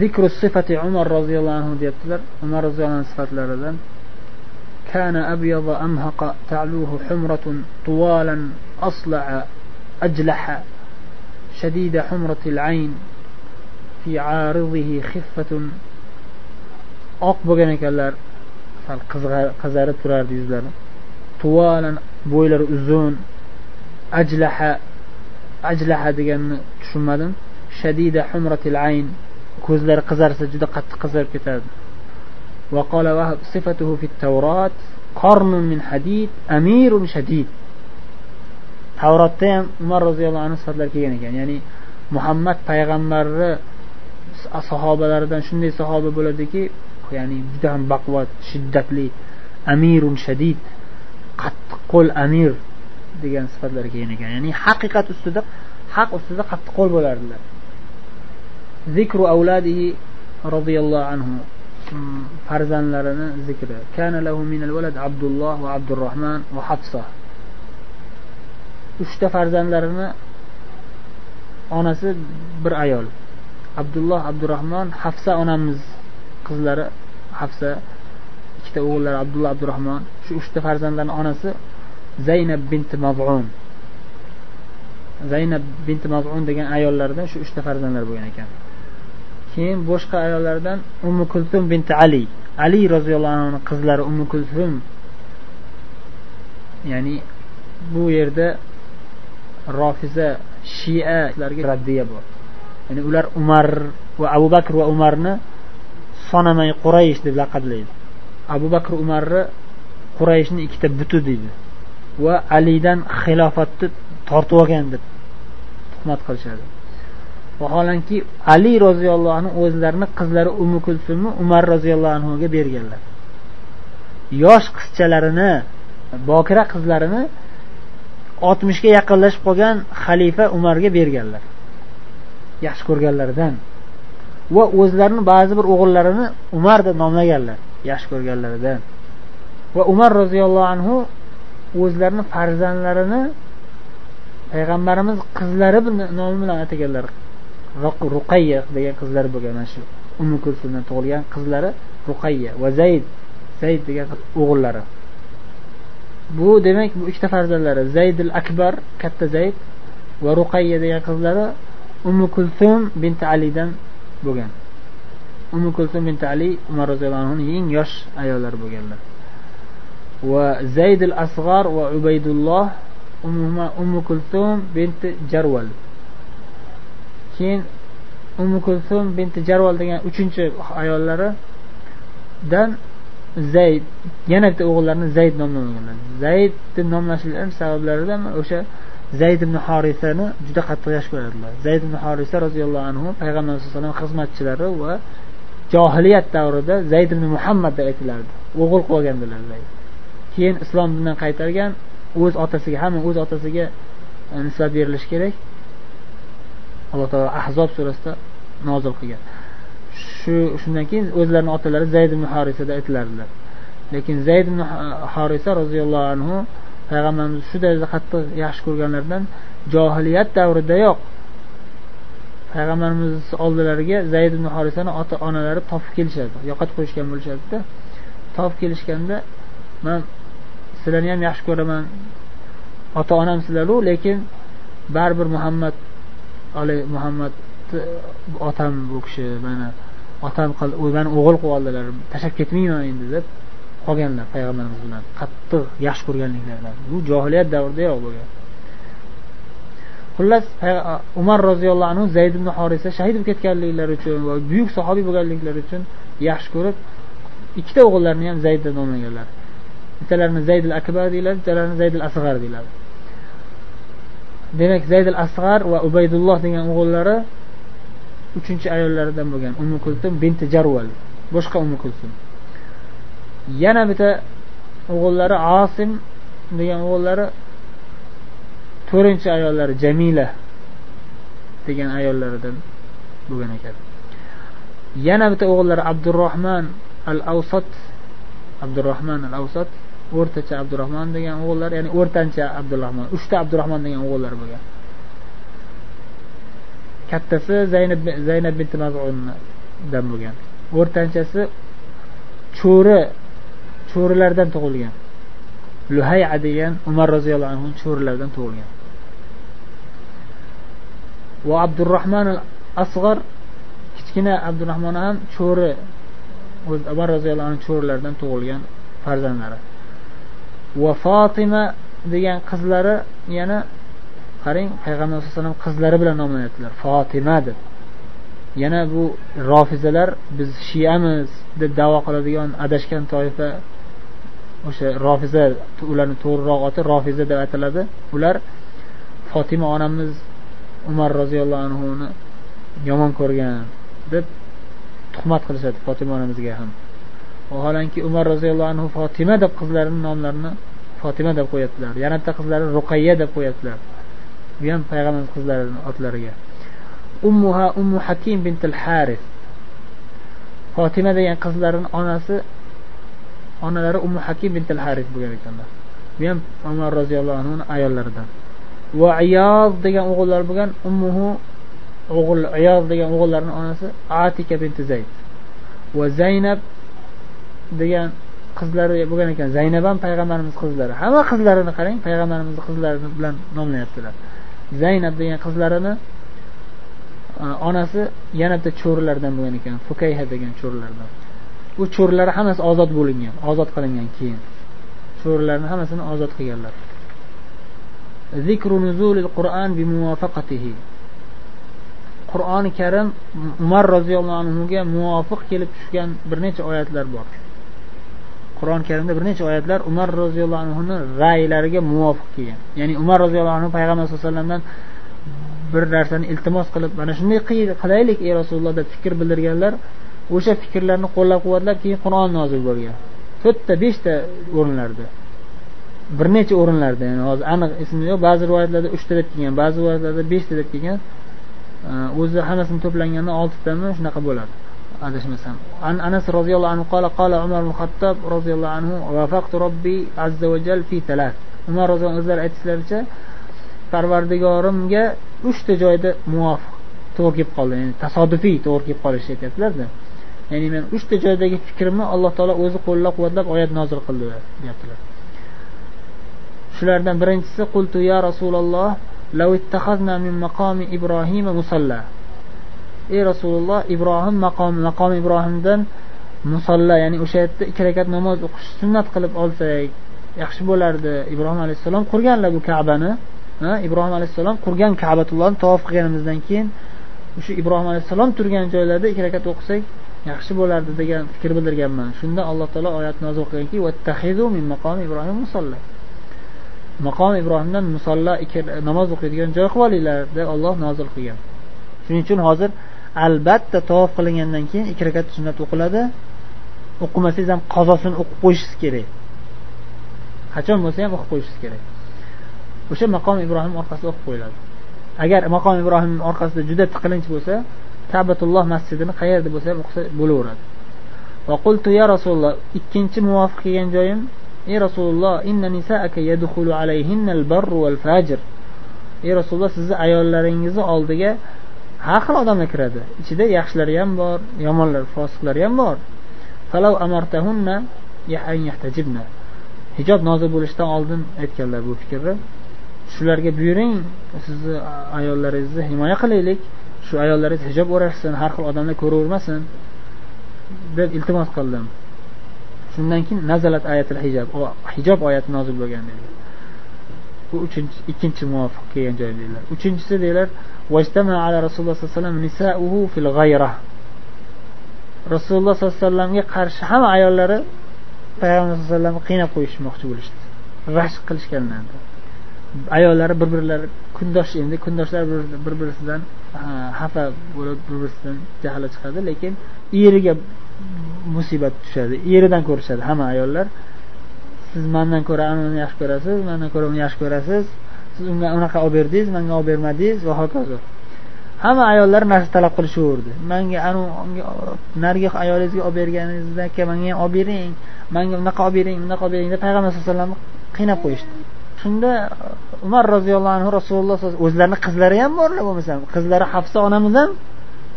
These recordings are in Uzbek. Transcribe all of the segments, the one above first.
ذكر الصفة عمر رضي الله عنه deyaptilar umar roziyallohu anhu sifatlaridan كان أبيض أمهق تعلوه حمرة طوالا أصلع أجلح شديد حمرة العين في عارضه خفة oq bo'lgan ekanlar sal qizarib turardi yuzlari tuvalan bo'ylari uzun ajlaha ajlaha deganni tushunmadim shadida humratil ayn ko'zlari qizarsa juda qattiq qizarib ketadi وقال وهب صفته في التوراة قرن من حديد أمير شديد tavrotda ham umar roziyallohu anhu sifatlar kelgan ekan ya'ni muhammad payg'ambarni sahobalaridan shunday sahoba bo'ladiki ya'ni juda ham baquvvat shiddatli amirun shadid qattiq qo'l amir degan sifatlar kelgan ekan ya'ni haqiqat ustida haq ustida qattiq qo'l bo'lardilar Zikru avladihi roziyallohu anhu. Hmm, farzandlarini zikri. Kana lahu min al-walad abdulloh va abdurahmon va hafsa. Uchta farzandlarini onasi bir ayol. Abdulloh abdurahmon hafsa onamiz qizlari hafsa ikkita o'g'illari abdulloh abdurahmon shu uchta farzandlarni onasi zaynab binti mazun. Zaynab binti mazun degan ayollardan shu uchta farzandlar bo'lgan ekan. Keyin boshqa ayollardan ummu kulsum binti ali. Ali roziyallohu anhuni qizlari ummu kulsum ya'ni bu yerda rofiza shialarga raddiya bor. Ya'ni ular umar va abu bakr va umarni sonamay quraysh deb laqablaydi. Abu bakr umarni qurayshni ikkita buti deydi va alidan xilofatni tortib olgan deb tuhmat qilishadi. Vaholanki ali roziyallohu anhu o'zlarini qizlari umi kulsumni umar roziyallohu anhuga berganlar. Yosh qizchalarini bokira qizlarini oltmishga yaqinlashib qolgan xalifa umarga berganlar. Yaxshi ko'rganlaridan. Va o'zlarini ba'zi bir o'g'illarini umar deb nomlaganlar yaxshi ko'rganlaridan. Va umar roziyallohu anhu o'zlarini farzandlarini payg'ambarimiz qizlari nomi bilan ataganlar. Ruqayya degan qizlari bo'lgan. Mana shu umi kulsumdan tug'ilgan qizlari ruqayya va zayd. Zayd degan o'g'illari. Bu demak bu ikkita farzandlari zaydil akbar katta zayd va ruqayya degan qizlari umi kulsum binti alidan bo'lgan. Umi kulsum binti ali umar roziyallohu anhuni eng yosh ayollari bo'lganlar. Va zaydil asg'ar va ubaydulloh umi kulsum binti jarval keyin ummu kulsum binti jarvol degan uchinchi ayollaridan zayd yana bitta o'g'illarini zayd nomlaganlar zayd deb nomlashlari sabablaridan o'sha zayd ibn horisani juda qattiq yaxshi ko'radilar. Zayd ibn horisa roziyallohu anhu payg'ambar sallallohu alayhi vasallam xizmatchilari va johiliyat davrida zayd ibn muhammad deb aytilardi. O'g'il qilib olgandilar keyin islom dinidan qaytargan o'z otasiga hamma o'z otasiga nisbat berilishi kerak. Alloh taolo ahzob surasida nozil qilgan. Shu shundan keyin o'zlarini otalari zayd ibn harisada aytilardilar. Lekin zayd ibn harisa roziyallohu anhu payg'ambarimiz shu darajada qattiq yaxshi ko'rganlaridan johiliyat davridayoq payg'ambarimiz oldilariga zayd ibn horisani ota onalari topib kelishadi yo'qotib qo'yishgan bo'lishadida topib kelishganda man sizlarni ham yaxshi ko'raman ota onam sizlaru lekin baribir muhammad ali muhammad otam bu kishi mana otam mani o'g'il qilib oldilar tashlab ketmayman endi deb qolganlar payg'ambarimiz bilan qattiq yaxshi ko'rganliklaridan bu johiliyat davridayoq bo'lgan xullas umar roziyallohu anhu zayd ibn horisa shahid bo'lib ketganliklari uchun va buyuk sahobiy bo'lganliklari uchun yaxshi ko'rib ikkita o'g'illarini ham zayd deb nomlaganlar. Bittalarini zaydil akbar deyiladi bittalarini zaydil asg'ar deyiladi. Demak zaydil asg'ar va ubaydulloh degan o'g'illari uchinchi ayollaridan bo'lgan. Umi kulsum binti jarval boshqa umi kulsum yana bitta o'g'illari osim degan o'g'illari to'rtinchi ayollari jamila degan ayollaridan bo'lgan ekan. Yana bitta o'g'illari abdurahmon al avsat abdurahmon al avsat o'rtacha abdurahmon degan o'g'illar ya'ni o'rtancha abdurahmon uchta abdurahmon degan o'g'illar bo'lgan. Kattasi zaynab zaynab binti mazundan bo'lgan. O'rtanchasi cho'ri cho'rilardan tug'ilgan. Luhaya degan umar roziyallohu anhu cho'rilardan tug'ilgan. Va abdurahmon al asg'ar kichkina abdurahmon ham cho'ri umar roziyallohu anhu cho'rilaridan tug'ilgan farzandlari. Va fotima degan qizlari yana qarang payg'ambar sallallohu alayhi vasallam qizlari bilan nomlanyaptilar fotima deb. Yana bu rofizalar biz shiyamiz deb davo qiladigan adashgan toifa o'sha rofiza ularni to'g'riroq oti rofiza deb ataladi. Ular fotima onamiz umar roziyallohu anhuni yomon ko'rgan deb tuhmat qilishadi fotima onamizga ham. Vaholanki umar roziyallohu anhu fotima deb qizlarini nomlarini fotima deb qo'yaptilar yana bitta qizlari ruqayya deb qo'yaptilar bu ham payg'ambar qizlarini otlariga. Ummuha ummu hakim bintil haris fotima degan qizlarini onasi onalari ummu hakim bintil haris bo'lgan ekanlar bu ham umar roziyallohu anhuni ayollaridan. Va ayoz degan o'g'illar bo'lgan ummuhu o'g'il ayoz degan o'g'illarni onasi atika binti zayd. Va zaynab degan qizlari bo'lgan ekan. Zaynab ham payg'ambarimiz qizlari. Hamma qizlarini qarang payg'ambarimizni qizlari bilan nomlayaptilar. Zaynab degan qizlarini e, onasi yana bitta cho'rilardan bo'lgan ekan fukayha degan cho'rilardan. U cho'rilari hammasi ozod bo'lingan ozod qilingan keyin. Cho'rilarni hammasini ozod qilganlar. Qur'oni karim umar roziyallohu anhuga muvofiq kelib tushgan bir necha oyatlar bor. Qur'oni karimda bir necha oyatlar umar roziyallohu anhuni ra'ylariga muvofiq kelgan. Ya'ni umar roziyallohu anhu payg'ambar sallallohu alayhi vasallamdan bir narsani iltimos qilib mana shunday qilaylik ey rasululloh deb fikr bildirganlar o'sha fikrlarni qo'llab quvvatlab keyin qur'on nozil bo'lgan. To'rtta beshta o'rinlarda bir necha o'rinlarda ya'ni hozir aniq ismi yo'q ba'zi rivoyatlarda uchta deb kelgan ba'zi rivoyatlarda beshta deb kelgan e, o'zi hammasini to'planganda oltitami shunaqa bo'ladi. adashmasam an anas roziyallohu anhu qola qola umar ibn xattob roziyallohu anhu vafaqtu robbi azza va jal fi talat umar roziyallohu o'zlari aytishlaricha parvardigorimga uchta joyda muvofiq to'g'ri kelib qoldi ya'ni tasodifiy to'g'ri kelib qolishi aytyaptilarda ya'ni men uchta joydagi fikrimni alloh taolo o'zi qo'llab quvvatlab oyat nozil qildi deyaptilar shulardan birinchisi qultu ya rasululloh لو اتخذنا من مقام إبراهيم مصلى ey rasululloh ibrohim maqom maqom ibrohimdan musolla ya'ni o'sha yerda ikki rakat namoz o'qish sunnat qilib olsak yaxshi bo'lardi. Ibrohim alayhissalom qurganlar bu kabani ibrohim alayhissalom qurgan kabatullohni tavof qilganimizdan keyin o'sha ibrohim alayhissalom turgan joylarda ikki rakat o'qisak yaxshi bo'lardi degan fikr bildirganman. Shunda alloh taolo oyat nozil qilganki ibrohim musolla maqom ibrohimdan musolla namoz o'qiydigan joy qilib olinglar deb olloh nozil qilgan. Shuning uchun hozir albatta tavof qilingandan keyin ikki rakat sunnat o'qiladi. O'qimasangiz ham qazosini o'qib qo'yishingiz kerak. Qachon bo'lsa ham o'qib qo'yishingiz kerak. O'sha maqom ibrohim orqasida o'qib qo'yiladi. Agar maqom ibrohim orqasida juda tiqilinch bo'lsa tabatulloh masjidini qayerda bo'lsa ham o'qisa bo'laveradi. Va qultu ya rasululloh ikkinchi muvofiq kelgan joyim ey rasululloh inna nisaaka yadkhulu alayhinna al-barru wal fajr ey rasululloh sizni ayollaringizni oldiga har xil odamlar kiradi. Ichida yaxshilari ham bor yomonlar fosiqlari ham bor. Falau amartahunna yahtajibna. Hijob nozil bo'lishidan oldin aytganlar bu fikrni. Shularga buyuring sizni ayollaringizni himoya qilaylik. Shu ayollaringiz hijob o'rashsin har xil odamlar ko'ravermasin deb iltimos qildim. Shundan keyin nazalat ayatil hijob hijob oyati nozil bo'lgan dedi bu uchinchi ikkinchi muvofiq kelgan joy deydilar. Uchinchisi deydilar ala rasululloh sallallohu alayhi vasallam nisauhu fil g'ayra. Rasululloh sollallohu alayhi vasallamga qarshi hamma ayollari payg'ambar sallallohu alayhi vasallamni qiynab qo'yishmoqchi bo'lishdi. Rashk qilishganlar ayollari bir birlari kundosh endi kundoshlar bir birisidan xafa bo'lib bir birisidan jahli chiqadi lekin eriga musibat tushadi eridan ko'rishadi hamma ayollar. Siz mandan ko'ra uni yaxshi ko'rasiz mandan ko'ra uni yaxshi ko'rasiz. Siz unga unaqa olib berdingiz manga olib bermadingiz va hokazo. Hamma ayollar narsa talab qilishaverdi. Manga anavi narigi ayolingizga olib berganingizda aka manga ham olib bering manga unaqa olib bering bunaqa olib bering deb payg'ambar sallallohu alayhi vasallamni qiynab qo'yishdi. Shunda uh, umar roziyallohu anhu rasululloh o'zlarini qizlari ham borlar bo'lmasam qizlari hafsa onamiz ham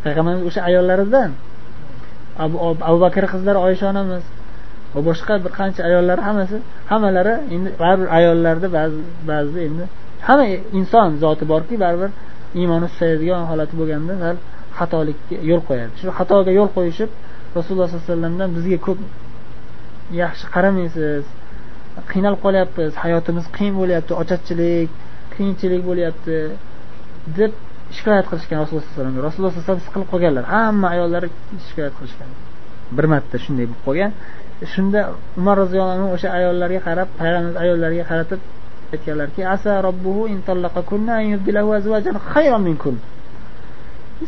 payg'ambarimiz o'sha ayollaridan. Abu bakr qizlari oysha onamiz. Va boshqa bir qancha ayollar hammasi hammalari endi baribir ayollarda ba'zi ba'zida endi hamma inson zoti borki baribir iymoni susayadigan holati bo'lganda sal xatolikka yo'l qo'yadi. Shu xatoga yo'l qo'yishib rasululloh sollallohu alayhi vasallamdan bizga ko'p yaxshi qaramaysiz qiynalib qolyapmiz hayotimiz qiyin bo'lyapti ocharchilik qiyinchilik bo'lyapti deb shikoyat qilishgan rasululloh sallallohu alayhi vasallamga rasululloh sallallohu alayhi vasallam siqilib qolganlar hamma ayollar shikoyat qilishgan. Bir marta shunday bo'lib qolgan. Shunda umar roziyallohu anhu o'sha ayollarga qarab payg'ambar ayollarga qaratib aytganlarki asa robbuhu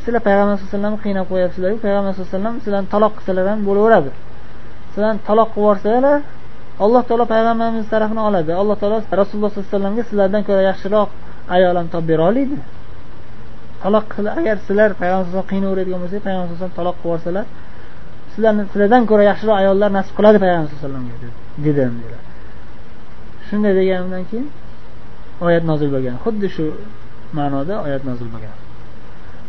sizlar payg'ambar sallallohu alayhi vasallamni qiynab qo'yapsizlaru payg'ambar sallallohu alayhi vasallam sizlarni taloq qilsalar ham bo'laveradi. Sizlarni taloq qilib yuborsalar alloh taolo payg'ambarimiz tarafini oladi. Alloh taolo rasululloh sollallohu alayhi vasallamga sizlardan ko'ra yaxshiroq ayol ham topib bera oladi taloq agar sizlar payg'ambar alayhi qiynaveradigan bo'lsangiz payg'ambar alayhi taloq qilib yuborsalar sizlarni sizlardan ko'ra yaxshiroq ayollar nasib qiladi payg'ambar sallallohu alayhi vasallamga dedim dedilar shunday deganimdan keyin oyat nozil bo'lgan. Xuddi shu ma'noda oyat nozil bo'lgan.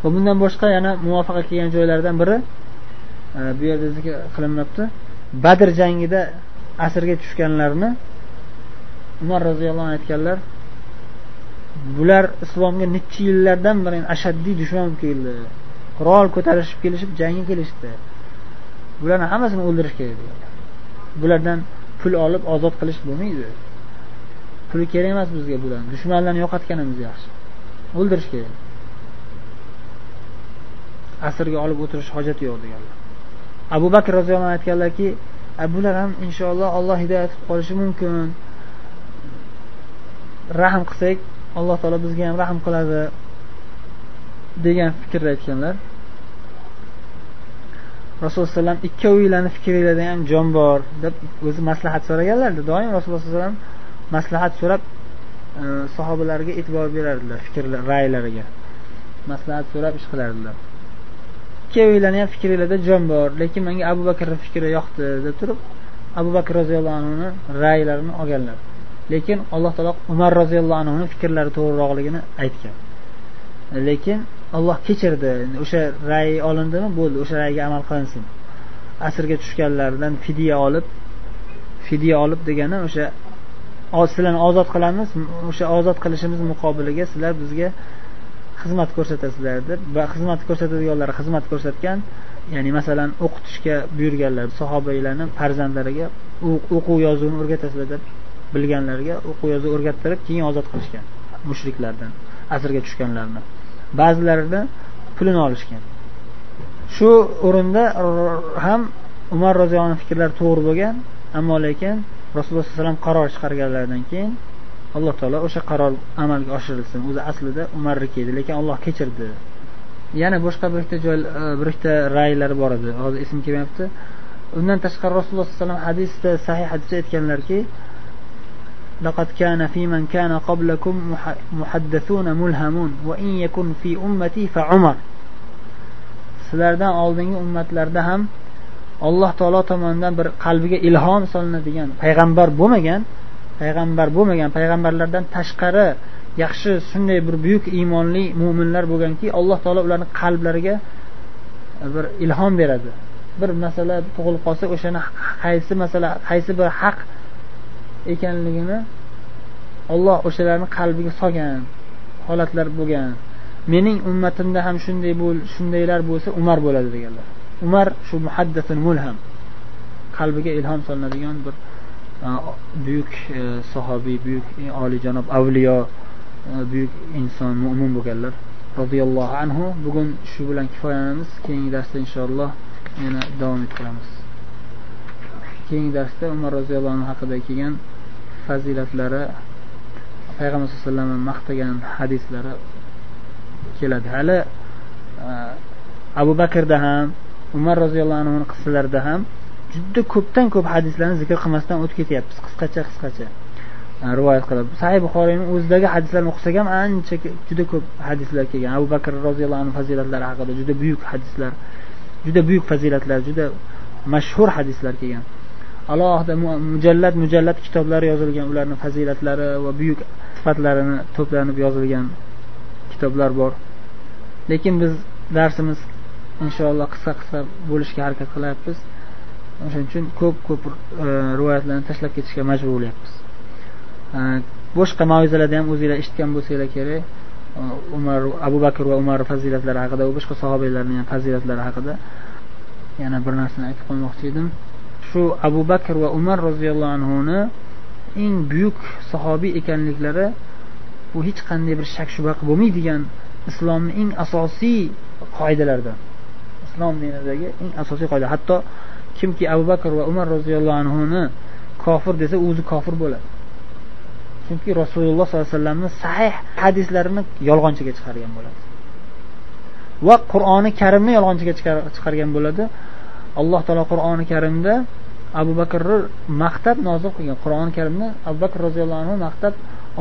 Va bundan boshqa yana muvofaqa kelgan joylardan biri e, bu yerda zikr qilinmabdi. Badr jangida asrga tushganlarni umar roziyallohu anhu aytganlar bular islomga necha yillardan beri ashaddiy dushman bo'lib keldi. Qurol ko'tarishib kelishib jangga kelishdi bularni hammasini o'ldirish kerak deganlar bulardan pul olib ozod qilish bo'lmaydi. Puli kerak emas bizga bularni dushmanlarni yo'qotganimiz yaxshi. O'ldirish kerak. Asrga olib o'tirish hojati yo'q deganlar. Abu bakr roziyallohu anhu aytganlarki bular ham inshaalloh olloh hidoyat qilib qolishi mumkin. Rahm qilsak alloh taolo bizga ham rahm qiladi. degan fikrni aytganlar. Rasululloh alayhi vasallam ikkovinglarni fikringlarda ham jon bor deb o'zi maslahat so'raganlarda doim rasululloh alayhi vasallam maslahat so'rab e, sahobalarga e'tibor berardilar fikrlar ra'ylariga. Maslahat so'rab ish qilardilar. Ikkovinglarni ham fikringlarda jon bor lekin menga abu bakrni fikri yoqdi deb turib abu bakr roziyallohu anhuni ra'ylarini olganlar. Lekin alloh taolo umar roziyallohu anhuni fikrlari to'g'riroqligini aytgan. Lekin olloh kechirdi. O'sha ra'y olindimi? Bo'ldi. O'sha ra'yga amal qilinsin. Asrga tushganlardan fidya olib fidya olib degani o'sha sizlarni ozod qilamiz. O'sha ozod qilishimiz muqobiliga sizlar bizga xizmat ko'rsatasizlar deb va xizmat ko'rsatadiganlar xizmat ko'rsatgan ya'ni masalan o'qitishga buyurganlar sahobalarni farzandlariga o'quv yozuvni o'rgatasizlar deb bilganlarga o'quv yozuv o'rgattirib keyin ozod qilishgan mushriklardan asrga tushganlarni. Ba'zilarida pulini olishgan. Shu o'rinda ham umar roziyallohu anhu fikrlari to'g'ri bo'lgan ammo lekin rasululloh sallallohu alayhi vasallam qaror chiqarganlaridan keyin alloh taolo o'sha qaror amalga oshirilsin. O'zi aslida umarniki edi lekin olloh kechirdi. Yana boshqa bir ikkita joy e, bir ikkita raylari bor edi. Hozir esim kelmayapti. Undan tashqari rasululloh sallallohu alayhi vasallam hadisda sahih hadisda aytganlarki لقد كان في من كان قبلكم محدثون ملهمون وإن يكن في أمتي فعمر sizlardan oldingi ummatlarda ham alloh taolo tomonidan bir qalbiga ilhom solinadigan payg'ambar bo'lmagan payg'ambar bo'lmagan payg'ambarlardan tashqari yaxshi shunday bir buyuk iymonli mo'minlar bo'lganki alloh taolo ularni qalblariga bir ilhom beradi bir masala tug'ilib qolsa o'shani qaysi masala qaysi bir haq ekanligini olloh o'shalarni qalbiga solgan holatlar bo'lgan. Mening ummatimda ham shunday bo'l shundaylar bo'lsa umar bo'ladi deganlar. Umar shu muhaddasun mulham. Qalbiga ilhom solinadigan bir e, buyuk e, sahobiy buyuk e, olijanob oliyjanob avliyo buyuk inson mo'min bo'lganlar. Roziyallohu anhu. Bugun shu bilan kifoyalanamiz. Keyingi darsda inshaalloh yana davom ettiramiz. Keyingi darsda umar roziyallohu anhu haqida kelgan fazilatlari payg'ambar sallallohu alayhi vasallamni maqtagan hadislari keladi. Hali e, abu bakrda ham umar roziyallohu anhuni qissalarida ham juda ko'pdan ko'p hadislarni zikr qilmasdan o'tib ketyapmiz qisqacha qisqacha e, rivoyat qilib sahih buxoriyni o'zidagi hadislarni o'qisak ham ancha juda ko'p hadislar kelgan. Abu bakr roziyallohu anhu fazilatlari haqida juda buyuk hadislar juda buyuk fazilatlar juda mashhur hadislar kelgan. Alohida mujallad mujallad kitoblar yozilgan ularni fazilatlari va buyuk sifatlarini to'planib yozilgan kitoblar bor. Lekin biz darsimiz inshaalloh qisqa qisqa bo'lishga harakat qilyapmiz. O'shaning uchun ko'p ko'p e, rivoyatlarni tashlab ketishga majbur bo'lyapmiz e, boshqa mavzularda ham o'zinglar eshitgan bo'lsanglar kerak. E, umar abu bakr va umar fazilatlari haqida va boshqa sahobiylarni ham fazilatlari haqida yana bir narsani aytib qo'ymoqchi edim. Shu abu bakr va umar roziyallohu anhuni eng buyuk sahobiy ekanliklari bu hech qanday bir shak shubha bo'lmaydigan islomni eng asosiy qoidalaridan islom dinidagi eng asosiy qoida. Hatto kimki abu bakr va umar roziyallohu anhuni kofir desa o'zi kofir bo'ladi. Chunki rasululloh sollallohu alayhi vasallamni sahih hadislarini yolg'onchiga chiqargan bo'ladi. Va qur'oni karimni yolg'onchiga chiqargan bo'ladi. Alloh taolo qur'oni karimda abu bakrni maqtab nozil qilgan. Qur'oni karimda abu bakr roziyallohu anhu maqtab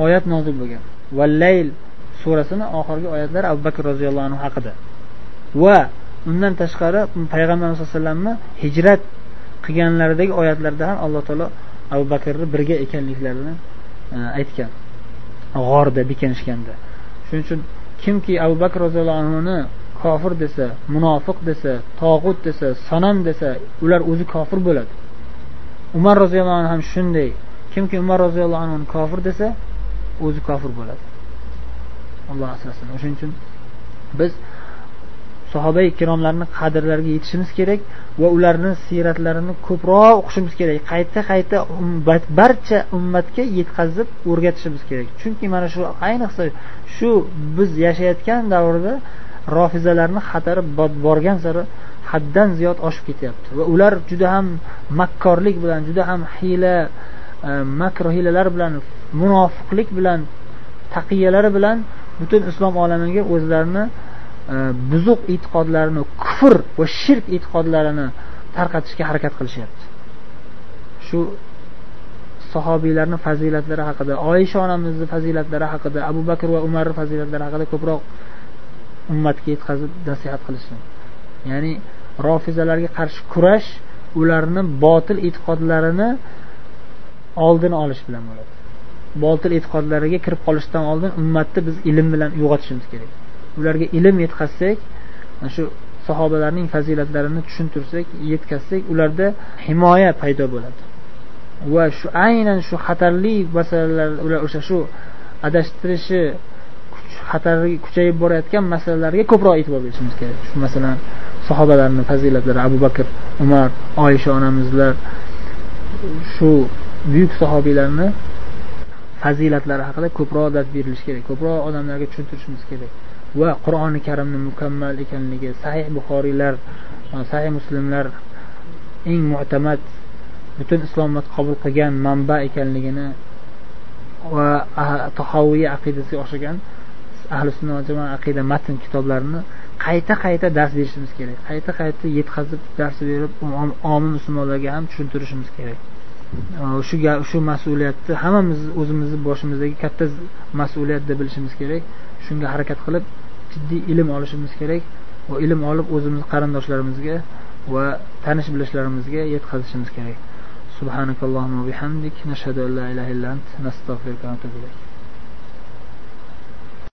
oyat nozil bo'lgan. Vallayl surasini oxirgi oyatlari abu bakr roziyallohu anhu haqida. Va undan tashqari payg'ambarimiz sallallohu alayhi vasallamni hijrat qilganlaridagi oyatlarda ham alloh taolo abu bakrni birga ekanliklarini e, aytgan. G'orda bekinishganda shuning uchun kimki abu bakr roziyallohu anhuni kofir desa munofiq desa tog'ut desa sanam desa ular o'zi kofir bo'ladi. Umar roziyallohu anhu ham shunday. Kimki umar roziyallohu anhuni kofir desa o'zi kofir bo'ladi. Alloh asrasin. O'shaning uchun biz sahoba ikromlarni qadrlariga yetishimiz kerak va ularni siyratlarini ko'proq o'qishimiz kerak. Qayta qayta um, barcha ummatga yetkazib o'rgatishimiz kerak. Chunki mana shu ayniqsa shu biz yashayotgan davrda rofizalarni xatari borgan sari haddan ziyod oshib ketyapti. Va ular juda ham makkorlik bilan juda ham hiyla e, makr hiylalar bilan munofiqlik bilan taqiyalari bilan butun islom olamiga o'zlarini e, buzuq e'tiqodlarini kufr va shirk e'tiqodlarini tarqatishga harakat qilishyapti. Shu sahobiylarni fazilatlari haqida oysha onamizni fazilatlari haqida abu bakr va umarni fazilatlari haqida ko'proq ummatga yetkazib nasihat qilishsin ya'ni rofizalarga qarshi kurash ularni botil e'tiqodlarini oldini olish bilan bo'ladi. Botil e'tiqodlariga kirib qolishdan oldin ummatni biz ilm bilan uyg'otishimiz kerak. Ularga ilm yetkazsak shu sahobalarning fazilatlarini tushuntirsak yetkazsak ularda himoya paydo bo'ladi. Va shu aynan shu xatarli masalalar ular o'sha shu adashtirishi xatari kuchayib borayotgan masalalarga ko'proq e'tibor berishimiz kerak. Shu masalan sahobalarni fazilatlari abu bakr umar oysha onamizlar shu buyuk sahobiylarni fazilatlari haqida ko'proq dars berilishi kerak ko'proq odamlarga tushuntirishimiz kerak. Va qur'oni karimni mukammal ekanligi sahih buxoriylar e, sahih muslimlar eng mu'tamad butun islom qabul qilgan manba ekanligini va tahoviy aqidasiga o'xshagan ahli sunna va jamoa aqida matn kitoblarini qayta qayta dars berishimiz kerak qayta qayta yetkazib dars berib omi musulmonlarga ham tushuntirishimiz kerak shu shu mas'uliyatni hammamiz o'zimizni boshimizdagi katta mas'uliyat deb bilishimiz kerak shunga harakat qilib jiddiy ilm olishimiz kerak va ilm olib o'zimiz qarindoshlarimizga va tanish bilishlarimizga yetkazishimiz kerak سبحانك اللهم وبحمدك نشهد أن لا إله إلا أنت نستغفرك ونتوب إليك